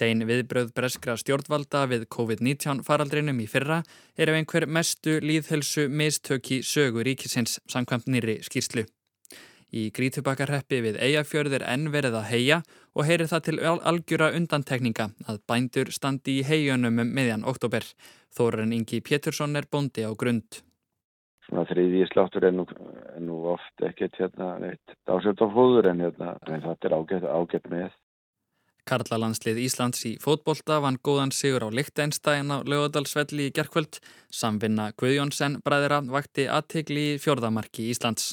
Sein viðbröð breskra stjórnvalda við COVID-19 faraldrinum í fyrra er ef einhver mestu líðhelsu mistöki sögu ríkisins samkvæmt nýri skýrslu. Í Grítubakarreppi við Eyjafjörðir enn verið að heia og heyrir það til algjöra undantekninga að bændur standi í heiunum um miðjan oktober. Þóren Ingi Pétursson er bondi á grund. Svona þriði sláttur er nú, nú oft ekkert hérna eitt ásett á fóður en, hérna, en þetta er ágætt, ágætt með. Karlalandslið Íslands í fótbolta vann góðan sigur á Lichtenstein á lögadalsvelli í gerkvöld. Samvinna Guðjónsson bræðira vakti aðtegli í fjörðamarki Íslands.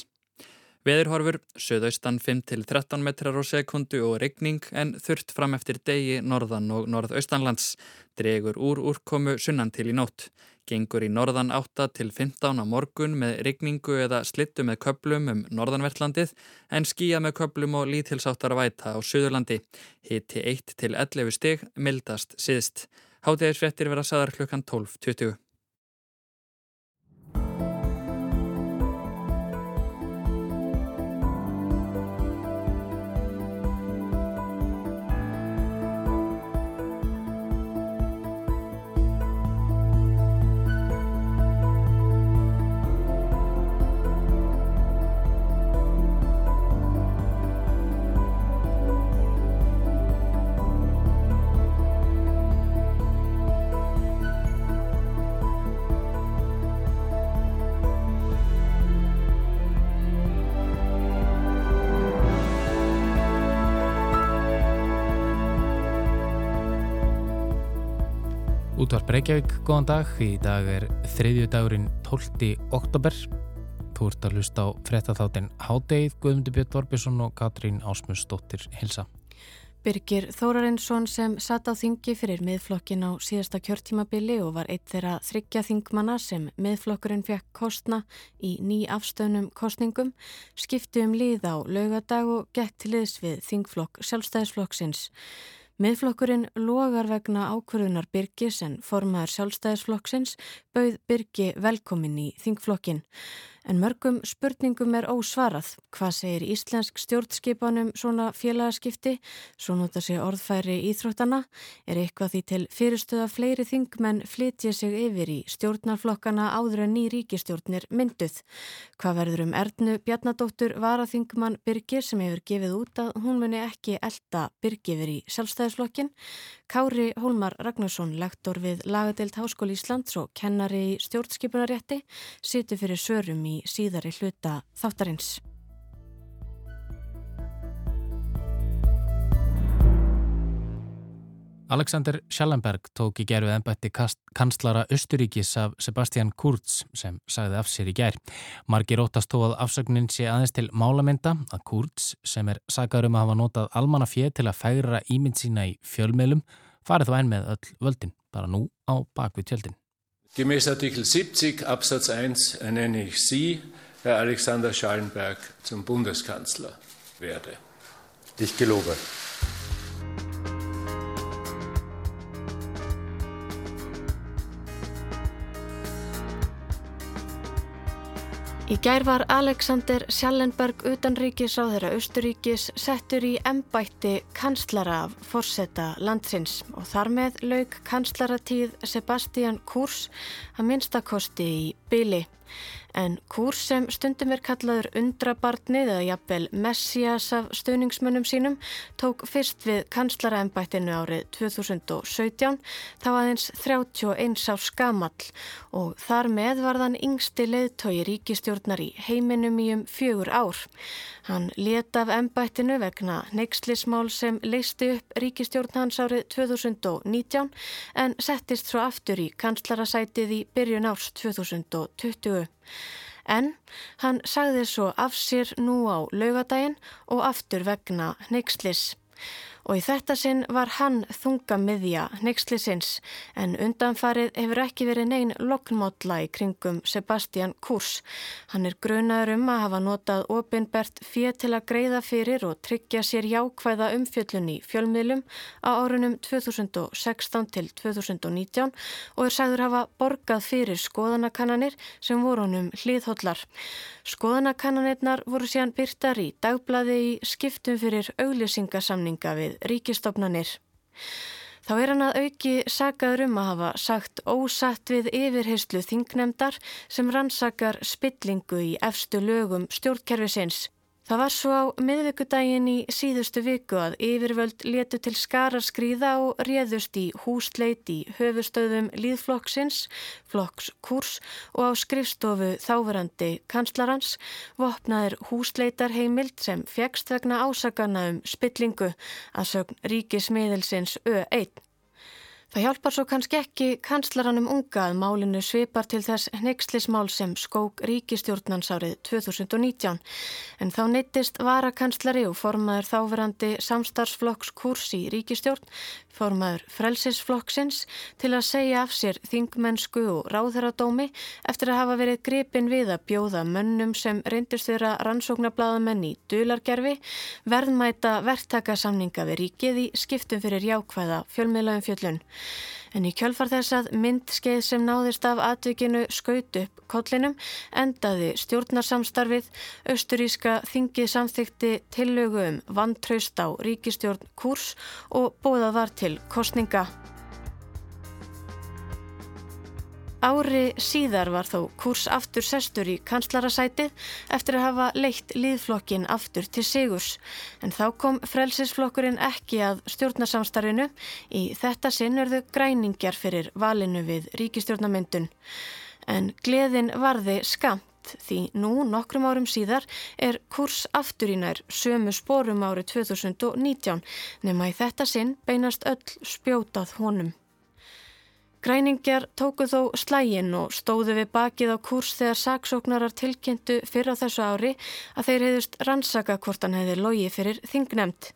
Veðurhorfur, söðaustan 5-13 metrar á sekundu og regning en þurft fram eftir degi norðan og norðaustanlands. Dregur úr úrkomu sunnan til í nótt. Gengur í norðan 8-15 á morgun með regningu eða slittu með köplum um norðanvertlandið en skýja með köplum og lítilsáttar væta á söðurlandi. Hiti 1-11 stig, mildast síðst. Hátegisfrettir vera saðar klukkan 12.20. Útvarp Reykjavík, góðan dag. Í dag er þriðju dagurinn 12. oktober. Þú ert að hlusta á frettatháttin Hádeið, Guðmundur Björn Vorbjörnsson og Katrín Ásmundsdóttir Hilsa. Birgir Þórarinsson sem satt á þingi fyrir miðflokkin á síðasta kjörtímabili og var eitt þeirra þryggja þingmanna sem miðflokkurinn fekk kostna í ný afstöðnum kostningum, skipti um lið á laugadag og gett liðs við þingflokk sjálfstæðisflokksins. Miðflokkurinn logar vegna ákvörðunar Birgis en formaður sjálfstæðisflokksins bauð Birgi velkomin í þingflokkin. En mörgum spurningum er ósvarað. Hvað segir íslensk stjórnskipanum svona félagaskipti? Svo nota sér orðfæri íþróttana. Er eitthvað því til fyrirstöða fleiri þingmenn flytja sig yfir í stjórnarflokkana áður en ný ríkistjórnir mynduð? Hvað verður um Ernu Bjarnadóttur varaþingmann Birgir sem hefur gefið út að hún muni ekki elda Birgifir í sjálfstæðisflokkin? Kári Hólmar Ragnarsson, lektor við Lagadeild Háskóli Íslands og kennari í stjórnskipunarétti, situr fyrir sörum í síðari hluta þáttarins. Alexander Schallenberg tók í gerfið ennbætti kanslara Östuríkis af Sebastian Kurz sem sagði af sér í ger. Margir óttast þó að afsögnin sé aðeins til málamynda að Kurz sem er saggar um að hafa notað almanna fér til að færa ímynd sína í fjölmiðlum farið þó enn með öll völdin, bara nú á bakvið tjöldin. Gemäß Artikel 70 Absatz 1 ernenne ich Sie, Herr Alexander Schallenberg, zum Bundeskanzler werde. Dich gelobe. Í gær var Alexander Schallenberg utanríkis á þeirra Östuríkis settur í embætti kanslara af forsetta landsins og þar með laug kanslaratíð Sebastian Kurz að minnstakosti í byli en kurs sem stundum er kallaður undrabarnið eða jafnvel messias af stöðningsmönnum sínum tók fyrst við kanslaraembættinu árið 2017 þá aðeins 31 á skamall og þar með var þann yngsti leiðtói ríkistjórnar í heiminum í um fjögur ár. Hann leta af embættinu vegna neykslismál sem leisti upp ríkistjórn hans árið 2019 en settist svo aftur í kanslarasætið í byrjun árs 2020. En hann sagði svo af sér nú á laugadaginn og aftur vegna neykslis og í þetta sinn var hann þunga miðja neykslisins en undanfarið hefur ekki verið neyn loknmótla í kringum Sebastian Kurs. Hann er grunaður um að hafa notað ofinbert fér til að greiða fyrir og tryggja sér jákvæða umfjöllun í fjölmiðlum á árunum 2016 til 2019 og er sagður hafa borgað fyrir skoðanakannanir sem voru honum hlýðhóllar. Skoðanakannanirnar voru síðan byrtar í dagblaði í skiptum fyrir auglýsingasamninga við ríkistofnanir. Þá er hann að auki sagaður um að hafa sagt ósatt við yfirheyslu þingnemdar sem rannsakar spillingu í efstu lögum stjórnkerfisins. Það var svo á miðvíkudaginn í síðustu viku að yfirvöld letu til skara skrýða og réðust í húsleit í höfustöðum líðflokksins, flokks kurs og á skrifstofu þáverandi kanslarans vopnaðir húsleitarheimild sem fegst vegna ásakana um spillingu að sögn ríkismiðelsins Ö1. Það hjálpar svo kannski ekki kanslaranum unga að málinu svipar til þess neykslismál sem skók ríkistjórnans árið 2019 en þá neyttist varakanslari og formaður þáverandi samstarfsflokks kurs í ríkistjórn formaður frelsisflokksins til að segja af sér þingmennsku og ráðherradómi eftir að hafa verið gripin við að bjóða mönnum sem reyndist þeirra rannsóknarbladamenn í dulargerfi verðmæta verktakasamninga við ríkið í skiptum fyrir jákvæða fjölmiðlaum fjöllun. En í kjölfar þess að myndskeið sem náðist af atvikinu skaut upp kollinum endaði stjórnarsamstarfið, austuríska þingið samþykti tillögu um vantraust á ríkistjórn kurs og bóðað var til kostninga. Ári síðar var þó kurs aftur sestur í kanslarasætið eftir að hafa leitt líðflokkin aftur til sigurs. En þá kom frelsisflokkurinn ekki að stjórnarsamstarfinu. Í þetta sinn örðu græningjar fyrir valinu við ríkistjórnamyndun. En gleðin varði skamt því nú nokkrum árum síðar er kurs aftur í nær sömu spórum árið 2019 nema í þetta sinn beinast öll spjótað honum. Græningjar tóku þó slægin og stóðu við bakið á kurs þegar saksóknarar tilkynntu fyrir á þessu ári að þeir hefðust rannsaka hvort hann hefði logi fyrir þingnemt.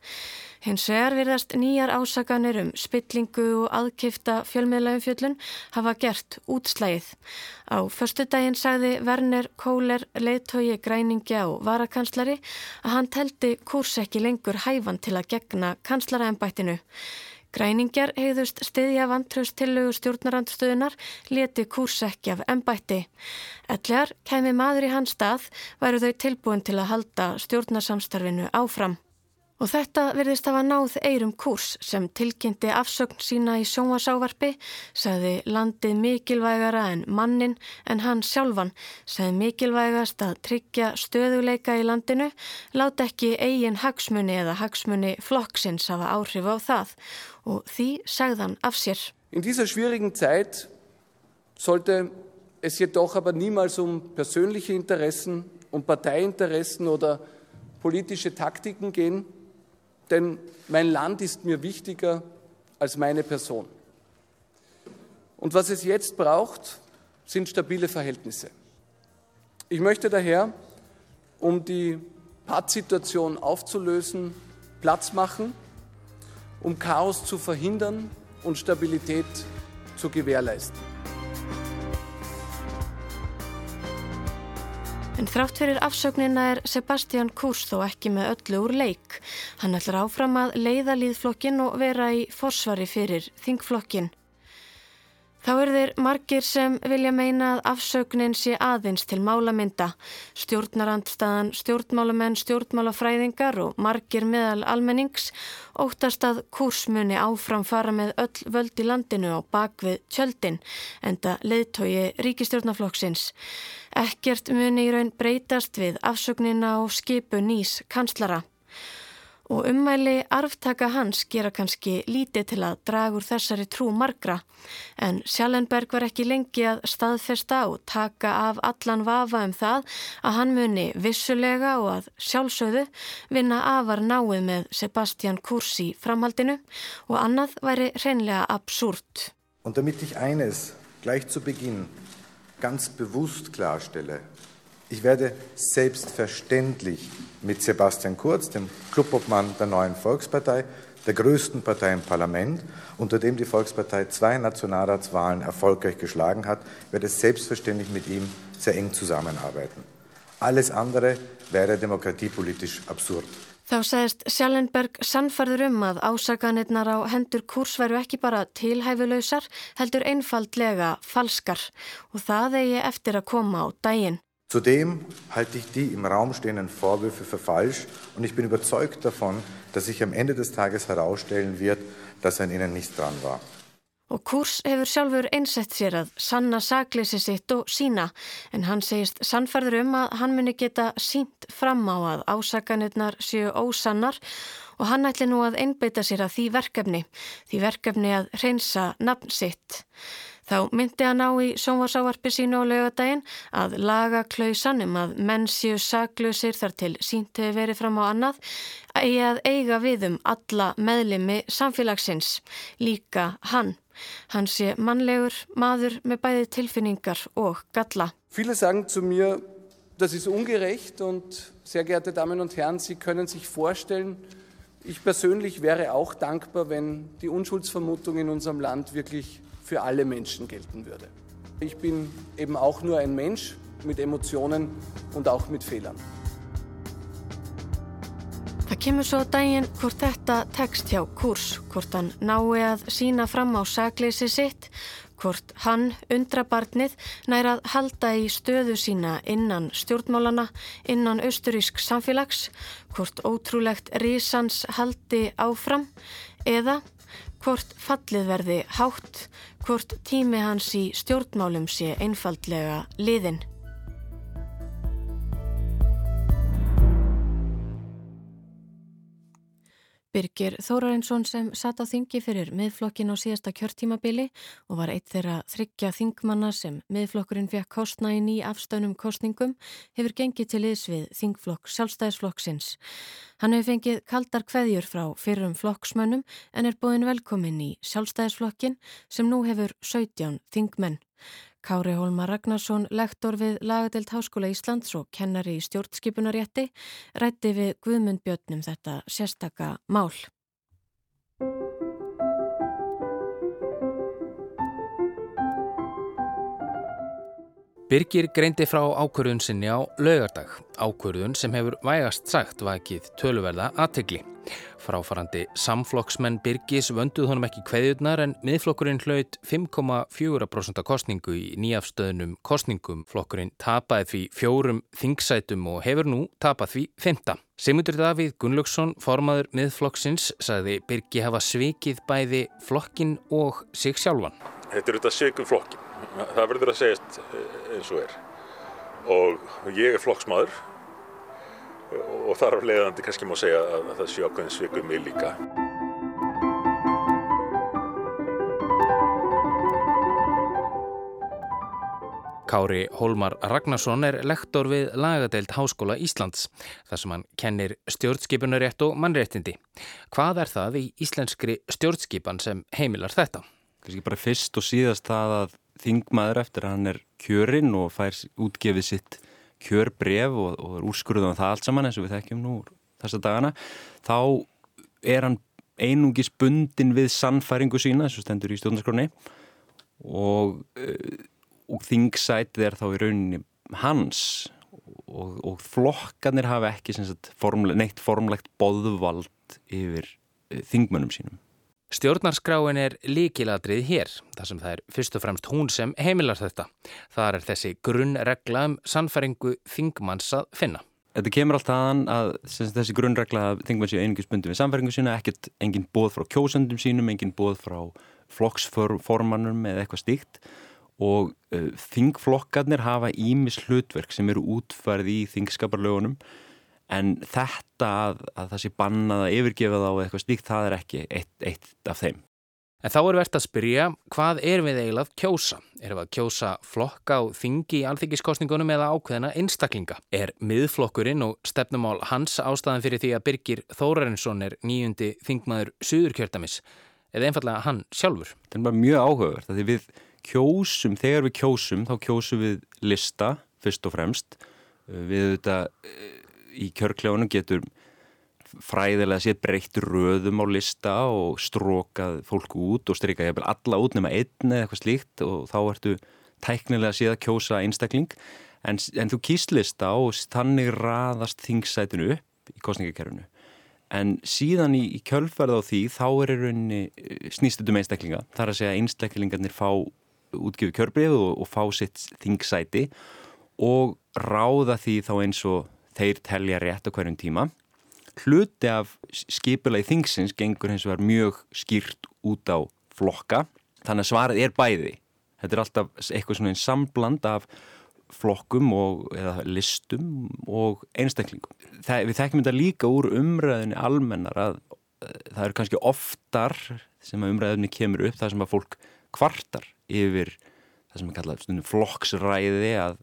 Hins vegar virðast nýjar ásakanir um spillingu og aðkifta fjölmiðlaumfjöllun hafa gert útslægið. Á förstu daginn sagði Werner Kohler, leiðtogi græningja og varakanslari að hann teldi kurs ekki lengur hæfan til að gegna kanslaraembættinu. Græningjar heiðust stiðja vantraust tillögu stjórnarandstöðunar leti kúrsekki af ennbætti. Ellegar kemi maður í hans stað væru þau tilbúin til að halda stjórnarsamstarfinu áfram. Og þetta verðist hafa náð eirum kurs sem tilkynnti afsögn sína í sjónvarsávarpi, sagði landið mikilvægara en mannin en hann sjálfan, sagði mikilvægast að tryggja stöðuleika í landinu, láta ekki eigin hagsmunni eða hagsmunni flokksins hafa áhrif á það og því sagðan af sér. In dieser schwierigen Zeit sollte es jedoch aber niemals um persönliche Interessen, um Parteiinteressen oder politische Taktiken gehen, denn mein Land ist mir wichtiger als meine Person. Und was es jetzt braucht, sind stabile Verhältnisse. Ich möchte daher, um die Pattsituation aufzulösen, Platz machen, um Chaos zu verhindern und Stabilität zu gewährleisten. En þrátt fyrir afsögnina er Sebastian Kurz þó ekki með öllu úr leik. Hann ætlar áfram að leiða líðflokkin og vera í forsvari fyrir þingflokkin. Þá eru þeir margir sem vilja meina að afsögnin sé aðeins til málamynda. Stjórnarandstaðan, stjórnmálamenn, stjórnmálafræðingar og margir meðal almennings óttast að kursmunni áfram fara með öll völd í landinu á bakvið tjöldin enda leiðtogi ríkistjórnaflokksins. Ekkert muni í raun breytast við afsögnina og skipu nýs kanslara og ummæli arftaka hans gera kannski lítið til að draga úr þessari trú margra en Sjallenberg var ekki lengi að staðfesta og taka af allan vafa um það að hann muni vissulega og að sjálfsögðu vinna afar náið með Sebastian Kurz í framhaldinu og annað væri hreinlega absúrt. Und damit ich eines gleich zu Beginn ganz bewusst klarstelle, Ich werde selbstverständlich mit Sebastian Kurz, dem Clubobmann der neuen Volkspartei, der größten Partei im Parlament, unter dem die Volkspartei zwei Nationalratswahlen erfolgreich geschlagen hat, werde selbstverständlich mit ihm sehr eng zusammenarbeiten. Alles andere wäre demokratiepolitisch absurd. Þá segist Sjallenberg sannfarður um að ásaganirnar á hendur kurs veru ekki bara tilhæfulausar, heldur einfaldlega falskar og það eigi eftir að koma á daginn. Zudem halte ich die im Raum stehenden Vorwürfe für falsch und ich bin überzeugt davon, dass sich am Ende des Tages herausstellen wird, dass an ihnen nicht dran war. Og Kurs hefur sjálfur einsett sér að sanna sagleysi sitt og sína en hann segist sannferður um að hann muni geta sínt fram á að ásakanirnar séu ósannar og hann ætli nú að einbeita sér að því verkefni, því verkefni að reynsa nafn sitt. Þá myndi hann á í sjónvarsávarpi sínu á laugadaginn að laga klausanum að menn séu saglausir þar til sínt hefur verið fram á annað eigi að eiga við um alla meðlimi samfélagsins, líka hann. Hann sé mannlegur maður með bæði tilfinningar og galla. Viele sagen zu mir, das ist ungerecht und sehr geehrte Damen und Herren, Sie können sich vorstellen, ich persönlich wäre auch dankbar, wenn die Unschuldsvermutung in unserem Land wirklich für alle Menschen gelten würde. Ich bin eben auch nur ein Mensch mit Emotionen und auch mit Fehlern. Það kemur svo daginn hvort þetta tekst hjá kurs, hvort hann nái að sína fram á sagleysi sitt, hvort hann, undrabarnið, nær að halda í stöðu sína innan stjórnmálana, innan austurísk samfélags, hvort ótrúlegt risans haldi áfram eða hvort fallið verði hátt, hvort tími hans í stjórnmálum sé einfaldlega liðin. Birgir Þórarinsson sem satt á þingi fyrir miðflokkin á síðasta kjörtímabili og var eitt þeirra þryggja þingmanna sem miðflokkurinn fekk kostnægin í afstönum kostningum hefur gengið til liðs við þingflokk sjálfstæðisflokksins. Hann hefur fengið kaldar kveðjur frá fyrrum flokksmönnum en er búin velkomin í sjálfstæðisflokkin sem nú hefur 17 þingmenn. Kári Hólmar Ragnarsson, lektor við Lagadelt Háskóla Íslands og kennari í stjórnskipunarétti, rætti við Guðmund Björnum þetta sérstaka mál. Birgir greindi frá ákvörðun sinni á laugardag, ákvörðun sem hefur vægast sagt vakið töluverða aðtegli. Fráfarandi samflokksmenn Birgis vönduð honum ekki kveðjurnar en miðflokkurinn hlaut 5,4% kostningu í nýjafstöðnum kostningum. Flokkurinn tapaði því fjórum þingsætum og hefur nú tapað því femta. Sigmundur Davíð Gunnlaugsson, formaður miðflokksins, sagði Birgi hafa svikið bæði flokkin og sig sjálfan. Þetta er þetta svikum flokkin það verður að segjast eh, eins og er og ég er flokksmaður og þar af leiðandi kannski má segja að það sé ákveðin svikum mig líka Kári Hólmar Ragnarsson er lektor við lagadeild Háskóla Íslands þar sem hann kennir stjórnskipunarétt og mannréttindi. Hvað er það í íslenskri stjórnskipan sem heimilar þetta? Kanski bara fyrst og síðast það að þingmaður eftir að hann er kjörinn og fær útgefið sitt kjörbref og, og er úrskurðan um það allt saman eins og við þekkjum nú þessa dagana, þá er hann einungis bundin við sannfæringu sína, þess að stendur í stjórnarskroni og, eh, og þingsætið er þá í rauninni hans og, og flokkanir hafa ekki sagt, formle, neitt formlegt boðvald yfir eh, þingmönnum sínum. Stjórnarskráin er líkiladrið hér, þar sem það er fyrst og fremst hún sem heimilar þetta. Það er þessi grunnregla um sannfæringu þingmanns að finna. Þetta kemur alltaf aðan að þessi grunnregla að þingmann séu einingis bundi við sannfæringu sína, ekkert engin bóð frá kjósendum sínum, engin bóð frá flokksformannum eða eitthvað stíkt og uh, þingflokkarnir hafa ímis hlutverk sem eru útfærið í þingskaparlögunum en þetta að, að það sé bannað að yfirgefa þá eða eitthvað slíkt, það er ekki eitt, eitt af þeim. En þá er verðt að spyrja, hvað er við eiginlega að kjósa? Er við að kjósa flokka á þingi í alþingiskostningunum eða ákveðina einstaklinga? Er miðflokkurinn og stefnumál hans ástæðan fyrir því að Birgir Þórarinsson er nýjundi þingmaður Suðurkjördamis? Eða einfallega hann sjálfur? Það er bara mjög áhugavert að því við kjósum, þegar við kjósum, þá kjósum við lista fyrst og fremst. Við þetta í kjörkljónum getur fræðilega sér breytt röðum á lista og strókað fólk út og strykað jæfnvel alla út nema einn eða eitthvað slíkt og þá ertu tæknilega séð að kjósa einstakling. En, en þú kýst lista og þannig raðast þingsætinu upp í kostningakerfinu en síðan í, í kjölfarð á því þá er rauninni eh, snýstutum einstaklinga. Þar að segja einstaklingarnir fá útgjöfu kjörbreyðu og, og fá sitt þingsæti og ráða því þá eins og þeir telja rétt á hverjum tíma. Hluti af skipulagi þingsins gengur hins vegar mjög skýrt út á flokka. Þannig að svarið er bæði. Þetta er alltaf eitthvað svona einn sambland af flokkum og, listum og einstaklingum. Það, við þekkjum þetta líka úr umræðinni almennar að það eru kannski oftar sem að umræðinni kemur upp það sem að fólk kvartar yfir það sem er kallað stundum flokksræði að,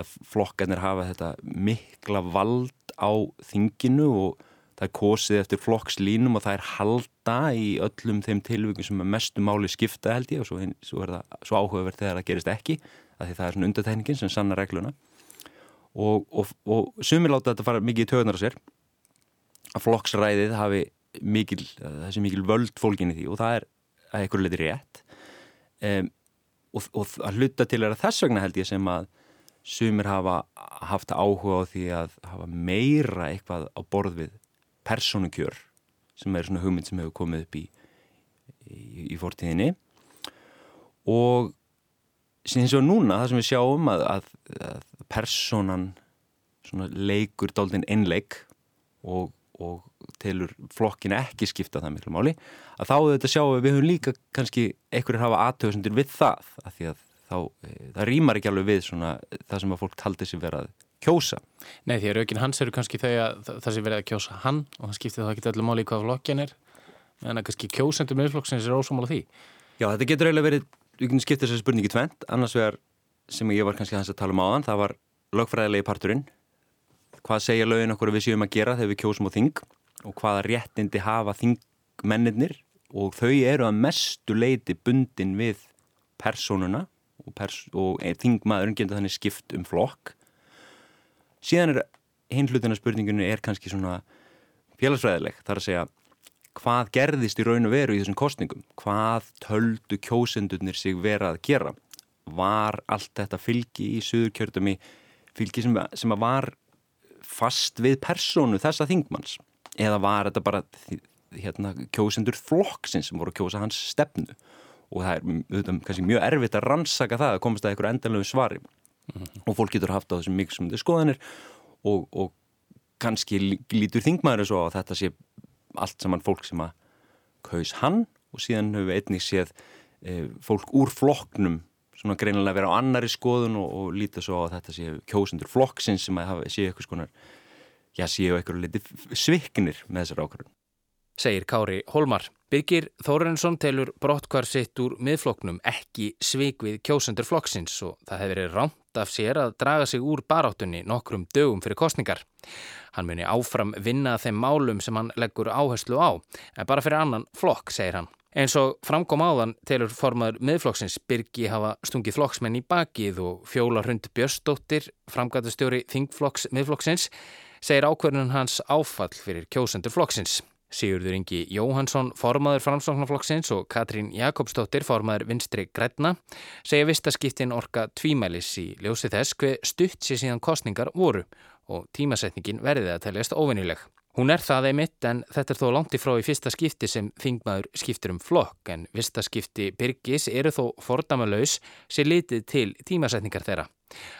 að flokkarnir hafa þetta mikla vald á þinginu og það er kosið eftir flokkslínum og það er halda í öllum þeim tilvíkum sem er mestu máli skipta held ég og svo, svo svo áhugaverð þegar það gerist ekki að því það er svona undatækningin sem sanna regluna. Og, og, og sumir láta þetta fara mikið í tögunar á sér að flokksræðið hafi mikil, þessi mikil völd fólkinni því og það er að einhverju leiti rétt. Um, og, og að hluta til er að þess vegna held ég sem að sumir hafa haft áhuga á því að hafa meira eitthvað á borð við personukjör sem er svona hugmynd sem hefur komið upp í, í, í fortíðinni. Og síðan svo núna það sem við sjáum að, að, að personan leikur dálítinn einleik og, og telur flokkin ekki skipta það miklu máli að þá þetta sjáum við, við höfum líka kannski einhverjir hafa aðtöðsendur við það að því að þá, e, það rýmar ekki alveg við svona það sem að fólk taldi sér verið að kjósa. Nei því að raukinn hans eru kannski þau að það sé verið að kjósa hann og það skiptir þá ekki öllu máli í hvað flokkin er. En að kannski kjósendur meðflokksins er ósámála því. Já þetta getur eiginlega verið, við kunum skipta þessu spurningi tvent, annars vegar sem ég var kannski hans að tala um áðan, það var lögfræðilegi parturinn, hvað segja lögin okkur við séum að gera þegar við kjósum á þing? Og hvaða réttindi hafa þingmennir og þau eru að mestu leiti bundin við personuna og, og þingmaðurinn getur þannig skipt um flokk. Síðan er hinn hlutina spurningunni er kannski svona félagsfræðileg, þar að segja hvað gerðist í raun og veru í þessum kostningum hvað töldu kjósendurnir sig vera að gera? Var allt þetta fylgi í suðurkjördumi fylgi sem, sem var fast við personu þessa þingmanns? Eða var þetta bara hérna, kjósendur flokksinn sem voru að kjósa hans stefnu og það er auðvitað, kannski mjög erfitt að rannsaka það að komast að einhverju endanlegu svari mm -hmm. og fólk getur haft á þessum mikil sem þau skoðanir og, og kannski lítur þingmaður svo að þetta sé allt saman fólk sem að kaus hann og síðan höfum við einnig séð e, fólk úr flokknum svona greinilega vera á annari skoðun og, og líta svo að þetta sé kjósendur flokksins sem að hafa, sé eitthvað skonar já, séu eitthvað litið sviknir með þessar ákvörðun. Segir Kári Holmar. Birgir Þórensson telur brottkvar sitt úr miðfloknum ekki svik við kjósendur flokksins og það hefur verið rámt af sér að draga sig úr baráttunni nokkrum dögum fyrir kostningar. Hann muni áfram vinna þeim málum sem hann leggur áherslu á, en bara fyrir annan flokk, segir hann. Eins og framkom áðan telur formaður miðflokksins Birgi hafa stungið flokksmenn í bakið og fjóla hrund Björstóttir, framgætastjóri Þingflokks miðflokksins, segir ákverðunum hans áfall fyrir kjósendur flokksins. Sigurður Ingi Jóhansson, formaður framsóknarflokksins og Katrín Jakobsdóttir, formaður vinstri Græna, segja vistaskiptin orka tvímælis í ljósi þess hver stutt sér síðan kostningar voru og tímasetningin verðið að teljast óvinnileg. Hún er það einmitt en þetta er þó langt ifrá í fyrsta skipti sem þingmaður skiptir um flokk en vistaskipti Birgis eru þó fordamalaus sér litið til tímasetningar þeirra.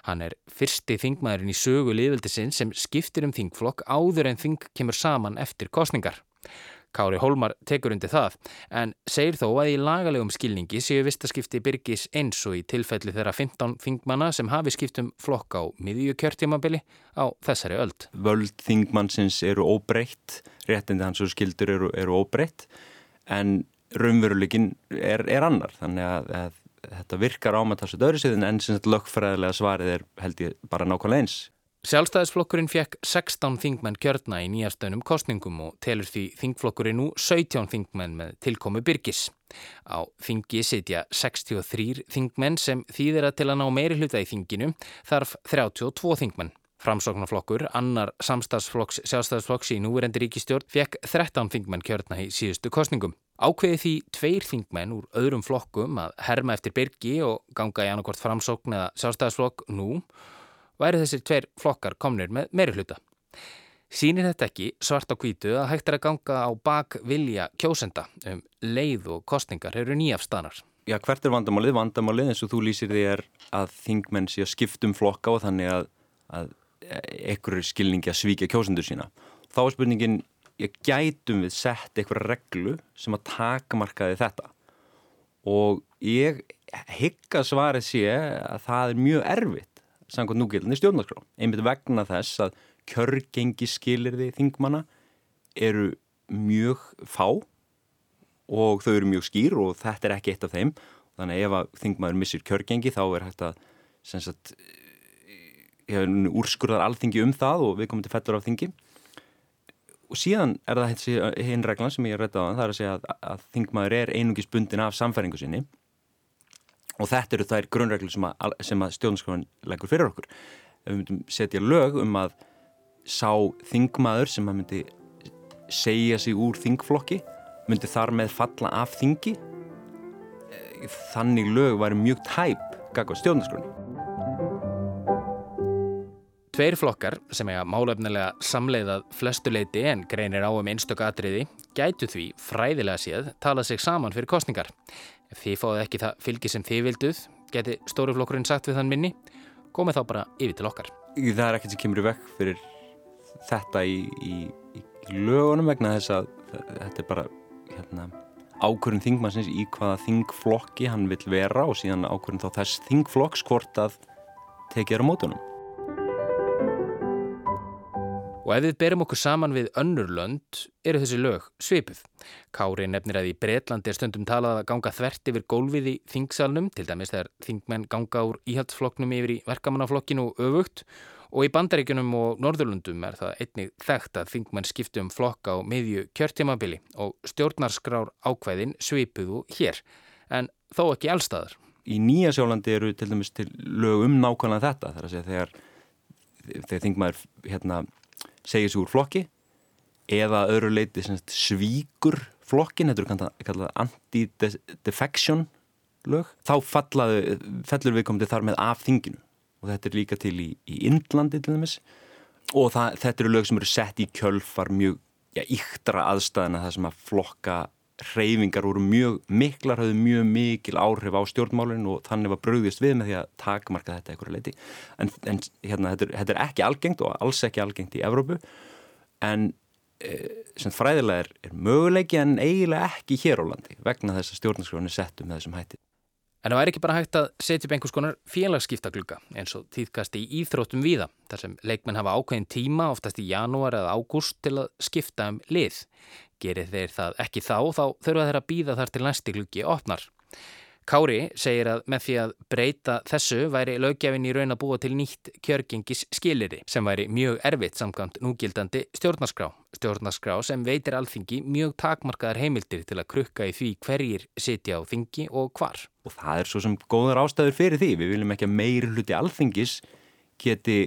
Hann er fyrsti þingmaðurinn í sögu liðveldisinn sem skiptir um þingflokk áður en þing kemur saman eftir kostningar. Kári Hólmar tekur undir það en segir þó að í lagalegum skilningi séu vistaskipti Birgis eins og í tilfelli þeirra 15 þingmanna sem hafi skipt um flokk á miðjukjörtímabili á þessari öld. Völd þingmannsins eru óbreytt, réttindi hans og skildur eru, eru óbreytt en raunveruleikin er, er annar þannig að, að þetta virkar ámættarset öðru síðan en sem þetta lögfræðilega svarið er held ég bara nákvæmlega eins. Sjálfstæðisflokkurinn fekk 16 þingmenn kjörna í nýjastöðnum kostningum og telur því þingflokkurinn nú 17 þingmenn með tilkomi byrgis. Á þingi sitja 63 þingmenn sem þýðir að til að ná meiri hluta í þinginu þarf 32 þingmenn. Framsóknarflokkur, annar samstagsflokks sjálfstæðisflokks í núverendi ríkistjórn, fekk 13 þingmenn kjörna í síðustu kostningum. Ákveði því tveir þingmenn úr öðrum flokkum að herma eftir byrgi og ganga í annarkort framsókn eða sjálfstæðisflokk nú væri þessir tveir flokkar komnir með meiri hluta. Sýnir þetta ekki svart á kvítu að hægt er að ganga á bak vilja kjósenda um leið og kostningar eru nýjafstanar. Já, hvert er vandamálið? Vandamálið eins og þú lýsir því er að þingmenn sé að skiptum flokka og þannig að, að ekkur skilningi að svíkja kjósendur sína. Þá er spurningin, ég gætum við sett eitthvað reglu sem að taka markaði þetta og ég hygg að svarið sé að það er mjög erfitt samkvæmt núgildinni stjórnarskrá. Einmitt vegna þess að kjörgengi skilirði þingmanna eru mjög fá og þau eru mjög skýr og þetta er ekki eitt af þeim. Þannig ef að þingmaður missir kjörgengi þá er hægt að sagt, úrskurðar alþingi um það og við komum til fellur af þingi. Og síðan er það hinn reglan sem ég rætti á það, það er að segja að, að þingmaður er einungis bundin af samfæringu sinni og þetta eru þær grunnreglur sem að, að stjórnskráin leggur fyrir okkur. Ef við myndum setja lög um að sá þingmaður sem að myndi segja sig úr þingflokki myndi þar með falla af þingi eh, þannig lög væri mjög tæp gagvað stjórnskráin. Tveir flokkar sem eiga málefnilega samleiðað flestuleiti en greinir á um einstök atriði gætu því fræðilega séð talað sig saman fyrir kostningar. Ef þið fáðu ekki það fylgi sem þið vilduð, geti stóruflokkurinn sagt við þann minni, komið þá bara yfir til okkar. Það er ekkert sem kemur í vekk fyrir þetta í, í, í lögunum vegna þess að þetta er bara hérna, ákvörðin þingmannsins í hvaða þingflokki hann vil vera og síðan ákvörðin þá þess þingflokks hvort að tekið er á mótunum. Og ef við berum okkur saman við önnur lönd, eru þessi lög svipuð. Kári nefnir að í Breitlandi er stundum talað að ganga þvert yfir gólfið í þingsalnum, til dæmis þegar þingmenn ganga úr íhaldsflokknum yfir í verkamannaflokkinu og öfugt. Og í bandaríkunum og norðurlundum er það einnig þekkt að þingmenn skiptu um flokka á miðju kjörtímabili og stjórnarskrár ákvæðin svipuðu hér, en þó ekki allstaðar. Í Nýja sjálandi eru til dæmis til lög um nákvæmlega þetta, þegar, þingmaður hérna segja sig úr flokki eða öðru leiti svíkur flokkin, þetta eru kallað anti-defection lög, þá fallaðu, fellur við komið þar með af þinginu. Og þetta er líka til í, í Indlandi til dæmis. Og það, þetta eru lög sem eru sett í kjölfar mjög já, yktra aðstæðina það sem að flokka reyfingar voru mjög miklar, hafðu mjög mikil áhrif á stjórnmálinn og þannig var bröðist við með því að takmarka þetta eitthvað leiti. En, en hérna, þetta, er, þetta er ekki algengt og alls ekki algengt í Evrópu en e, sem fræðilega er, er möguleiki en eiginlega ekki hér á landi vegna þess að stjórnarskjónu settum með þessum hætti. En það væri ekki bara hægt að setja upp einhvers konar félagskiptaglugga eins og tíðkast í íþróttum víða þar sem leikmenn hafa ákveðin tíma oftast í janúar eða ágúst til að skipta um lið. Gerir þeir það ekki þá, þá þurfa þeir að býða þar til næsti gluggi opnar. Kári segir að með því að breyta þessu væri löggefin í raun að búa til nýtt kjörgengis skiliri sem væri mjög erfitt samkvæmt núgildandi stjórnarskrá. Stjórnarskrá sem veitir alþingi mjög takmarkaðar heimildir til að krukka í því hverjir sitja á þingi og hvar. Og það er svo sem góðar ástæður fyrir því. Við viljum ekki að meiri hluti alþingis geti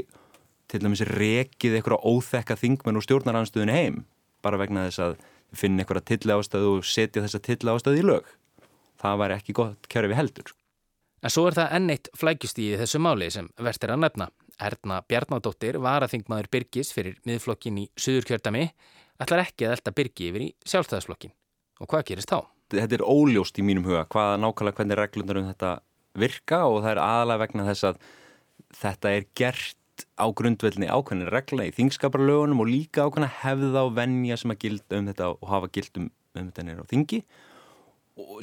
til dæmis rekið eitthvað óþekka þingmenn og stjórnaranstöðun heim bara vegna þess að finna eitthvað tilli ástöðu og setja þessa tilli ástöðu í lög. Það væri ekki gott kjörfi heldur. En svo er það enneitt flækjust í þessu máli sem verðt er að nefna. Erna Bjarnadóttir var að þingmaður Byrkis fyrir miðflokkin í Suðurkjördami ætlar ekki að elda Byrki yfir í sjálfstæðisflokkin. Og hvað gerist þá? Þetta er óljóst í mínum huga hvaða nákvæmlega hvernig reglundar um þetta virka og það er aðalega vegna þess að þetta er gert á grundvelni ákveðin regla í þingskaparlögunum og líka ákveðin hefða á vennja sem að gilda um þetta og hafa gild um, um þetta nýra á þingi og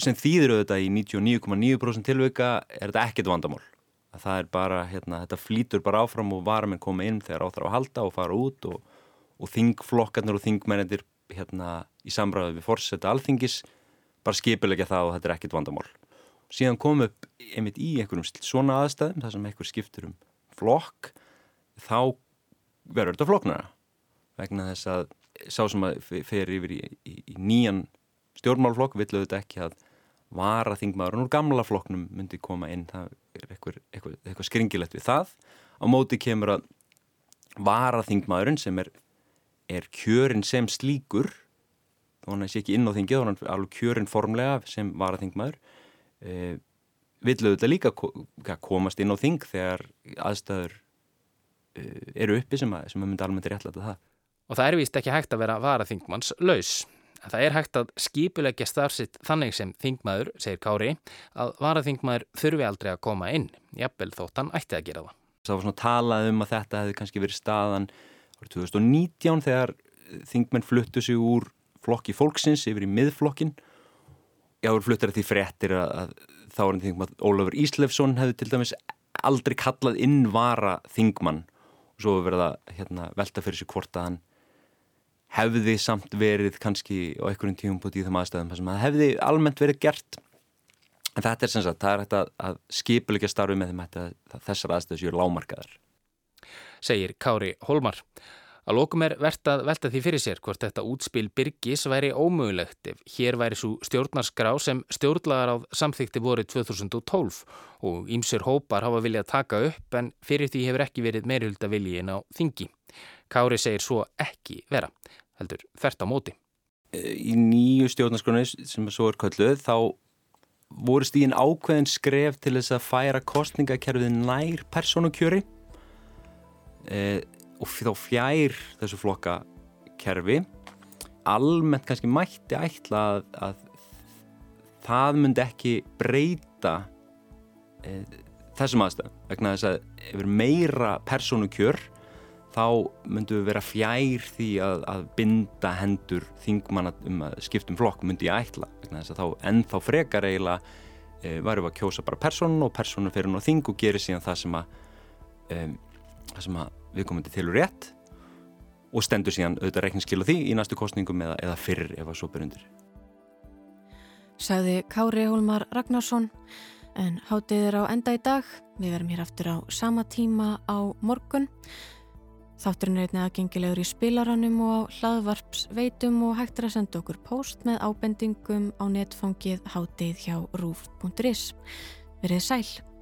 sem þýður auðvitað í 99,9% tilvika er þetta ekkert vandamál. Að það er bara, hérna, þetta flýtur bara áfram og varum en koma inn þegar áþar á halda og fara út og, og þingflokkarnir og þingmennir hérna í samræðu við fórsetta alþingis bara skipilegja það og þetta er ekkert vandamál. Síðan kom upp einmitt í einhverjum svona aðstæðum þar sem einhver skiptur um flokk þá verður þetta floknara vegna þess að sá sem að fer yfir í, í, í nýjan stjórnmálflokk villu þetta ekki að vara þingmaðurinn úr gamla flokknum myndi koma inn, það er eitthvað, eitthvað, eitthvað skringilegt við það á móti kemur að vara þingmaðurinn sem er, er kjörin sem slíkur þá hann sé ekki inn á þingið, þá hann er alveg kjörin formlega sem vara þingmaður e, villu þetta líka komast inn á þing þegar aðstæður Eh, eru uppi sem að, sem að myndi almennt réttlæta það. Og það er vist ekki hægt að vera varaþingmanns laus. En það er hægt að skipulegja starfsitt þannig sem þingmaður, segir Kári, að varaþingmaður þurfi aldrei að koma inn, jafnvel þótt hann ætti að gera það. Það var svona talað um að þetta hefði kannski verið staðan árið 2019 þegar þingmenn fluttu sig úr flokki fólksins yfir í miðflokkin já, við fluttar því fréttir að, þá er einn þingum að Ólafur Íslefsson hefði til dæmis aldrei kallað innvara þingmann og svo verða hérna, velta fyrir sig hvort að hann hefði samt verið kannski á einhverjum tíum búið í þeim aðstæðum sem að hefði almennt verið gert. En þetta er sem sagt, það er hægt að, að skipulegja starfi með þeim að þessar aðstæðu séu lámarkaðar segir Kári Holmar Að lókum er verðt að velta því fyrir sér hvort þetta útspil Byrgis væri ómögulegt ef hér væri svo stjórnarskrá sem stjórnlagar á samþykti voru 2012 og ímsur hópar hafa viljað taka upp en fyrir því hefur ekki verið meirhulda viljin á þingi. Kári segir svo ekki vera, heldur þert á móti. Í nýju stjórnarskránni sem svo er kölluð þá voru stíðin ákveðin skref til þess að færa kostningakerfið nær personukjöri eða og þá fjær þessu flokka kerfi almennt kannski mætti ætla að, að það myndi ekki breyta e, þessum aðstæðum vegna þess að yfir meira persónu kjör þá myndum við vera fjær því að, að binda hendur þingmanna um að skiptum flokk myndi ég ætla þess að þá frekar eiginlega e, varum við að kjósa bara persónu og persónu fyrir hún á þing og gerir síðan það sem að e, það sem að viðkomandi tilur rétt og stendur síðan auðvitað reikningskil á því í næstu kostningum eða, eða fyrir ef að svo byrjundir. Saði Kári Hólmar Ragnarsson en hátið er á enda í dag. Við verum hér aftur á sama tíma á morgun. Þátturinn er einnig aðgengilegur í spilaranum og á hlaðvarpsveitum og hægt er að senda okkur post með ábendingum á netfangið hátið hjá rúf.is. Verið sæl.